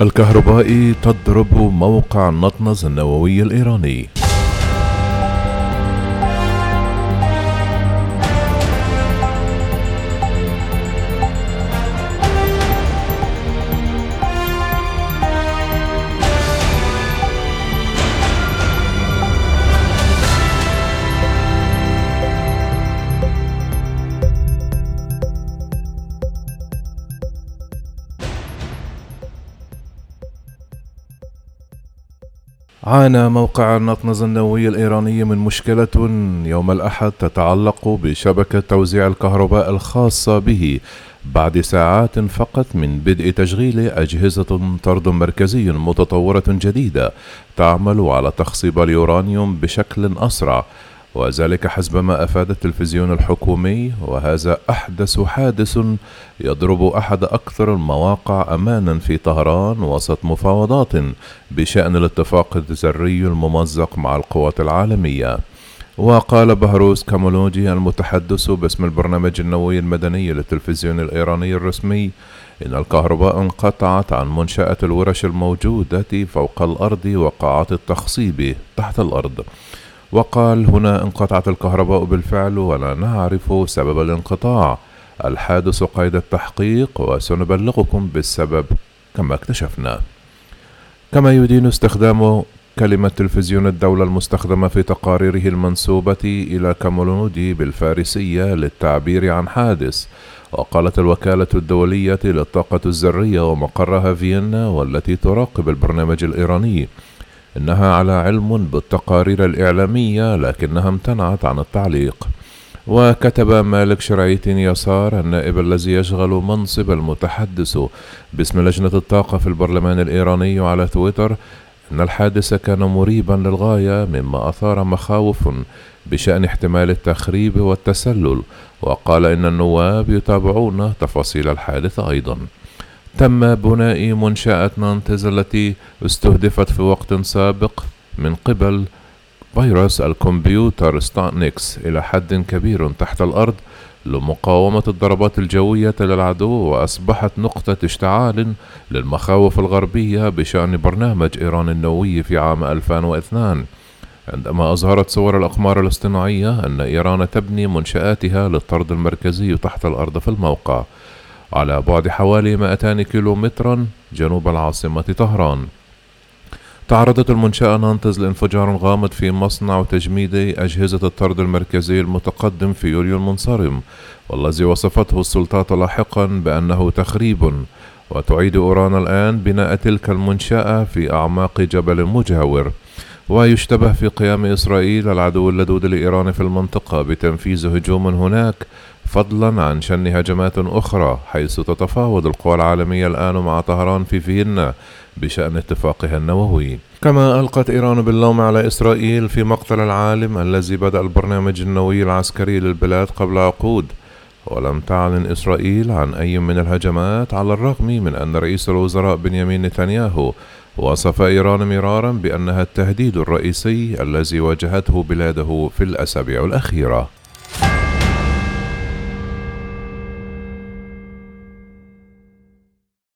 الكهربائي تضرب موقع النطنز النووي الإيراني. عانى موقع النطنز النووي الإيراني من مشكلة يوم الأحد تتعلق بشبكة توزيع الكهرباء الخاصة به. بعد ساعات فقط من بدء تشغيل أجهزة طرد مركزي متطورة جديدة تعمل على تخصيب اليورانيوم بشكل أسرع. وذلك حسب ما أفاد التلفزيون الحكومي وهذا أحدث حادث يضرب أحد أكثر المواقع أمانا في طهران وسط مفاوضات بشأن الاتفاق الذري الممزق مع القوات العالمية. وقال بهروز كامولوجي المتحدث باسم البرنامج النووي المدني للتلفزيون الإيراني الرسمي إن الكهرباء انقطعت عن منشأة الورش الموجودة فوق الأرض وقاعات التخصيب تحت الأرض. وقال هنا انقطعت الكهرباء بالفعل ولا نعرف سبب الانقطاع. الحادث قيد التحقيق وسنبلغكم بالسبب كما اكتشفنا. كما يدين استخدام كلمة تلفزيون الدولة المستخدمة في تقاريره المنسوبة إلى كامولونودي بالفارسية للتعبير عن حادث. وقالت الوكالة الدولية للطاقة الذرية ومقرها فيينا والتي تراقب البرنامج الإيراني إنها على علم بالتقارير الإعلامية لكنها امتنعت عن التعليق. وكتب مالك شرعيت يسار النائب الذي يشغل منصب المتحدث باسم لجنة الطاقة في البرلمان الإيراني على تويتر أن الحادث كان مريبا للغاية مما أثار مخاوف بشأن احتمال التخريب والتسلل. وقال إن النواب يتابعون تفاصيل الحادث أيضا. تم بناء منشأة نانتز التي استهدفت في وقت سابق من قبل فيروس الكمبيوتر ستانكس إلى حد كبير تحت الأرض لمقاومة الضربات الجوية للعدو وأصبحت نقطة اشتعال للمخاوف الغربية بشأن برنامج إيران النووي في عام 2002 عندما أظهرت صور الأقمار الاصطناعية أن إيران تبني منشآتها للطرد المركزي تحت الأرض في الموقع. على بعد حوالي 200 كيلومترا جنوب العاصمة طهران. تعرضت المنشأة نانتز لانفجار غامض في مصنع تجميد أجهزة الطرد المركزي المتقدم في يوليو المنصرم والذي وصفته السلطات لاحقا بأنه تخريب. وتعيد أوران الآن بناء تلك المنشأة في أعماق جبل مجاور. ويشتبه في قيام إسرائيل العدو اللدود لإيران في المنطقة بتنفيذ هجوم هناك فضلا عن شن هجمات أخرى حيث تتفاوض القوى العالمية الآن مع طهران في فيينا بشأن اتفاقها النووي. كما ألقت إيران باللوم على إسرائيل في مقتل العالم الذي بدأ البرنامج النووي العسكري للبلاد قبل عقود. ولم تعلن إسرائيل عن أي من الهجمات على الرغم من أن رئيس الوزراء بنيامين نتنياهو وصف إيران مرارا بأنها التهديد الرئيسي الذي واجهته بلاده في الأسابيع الأخيرة.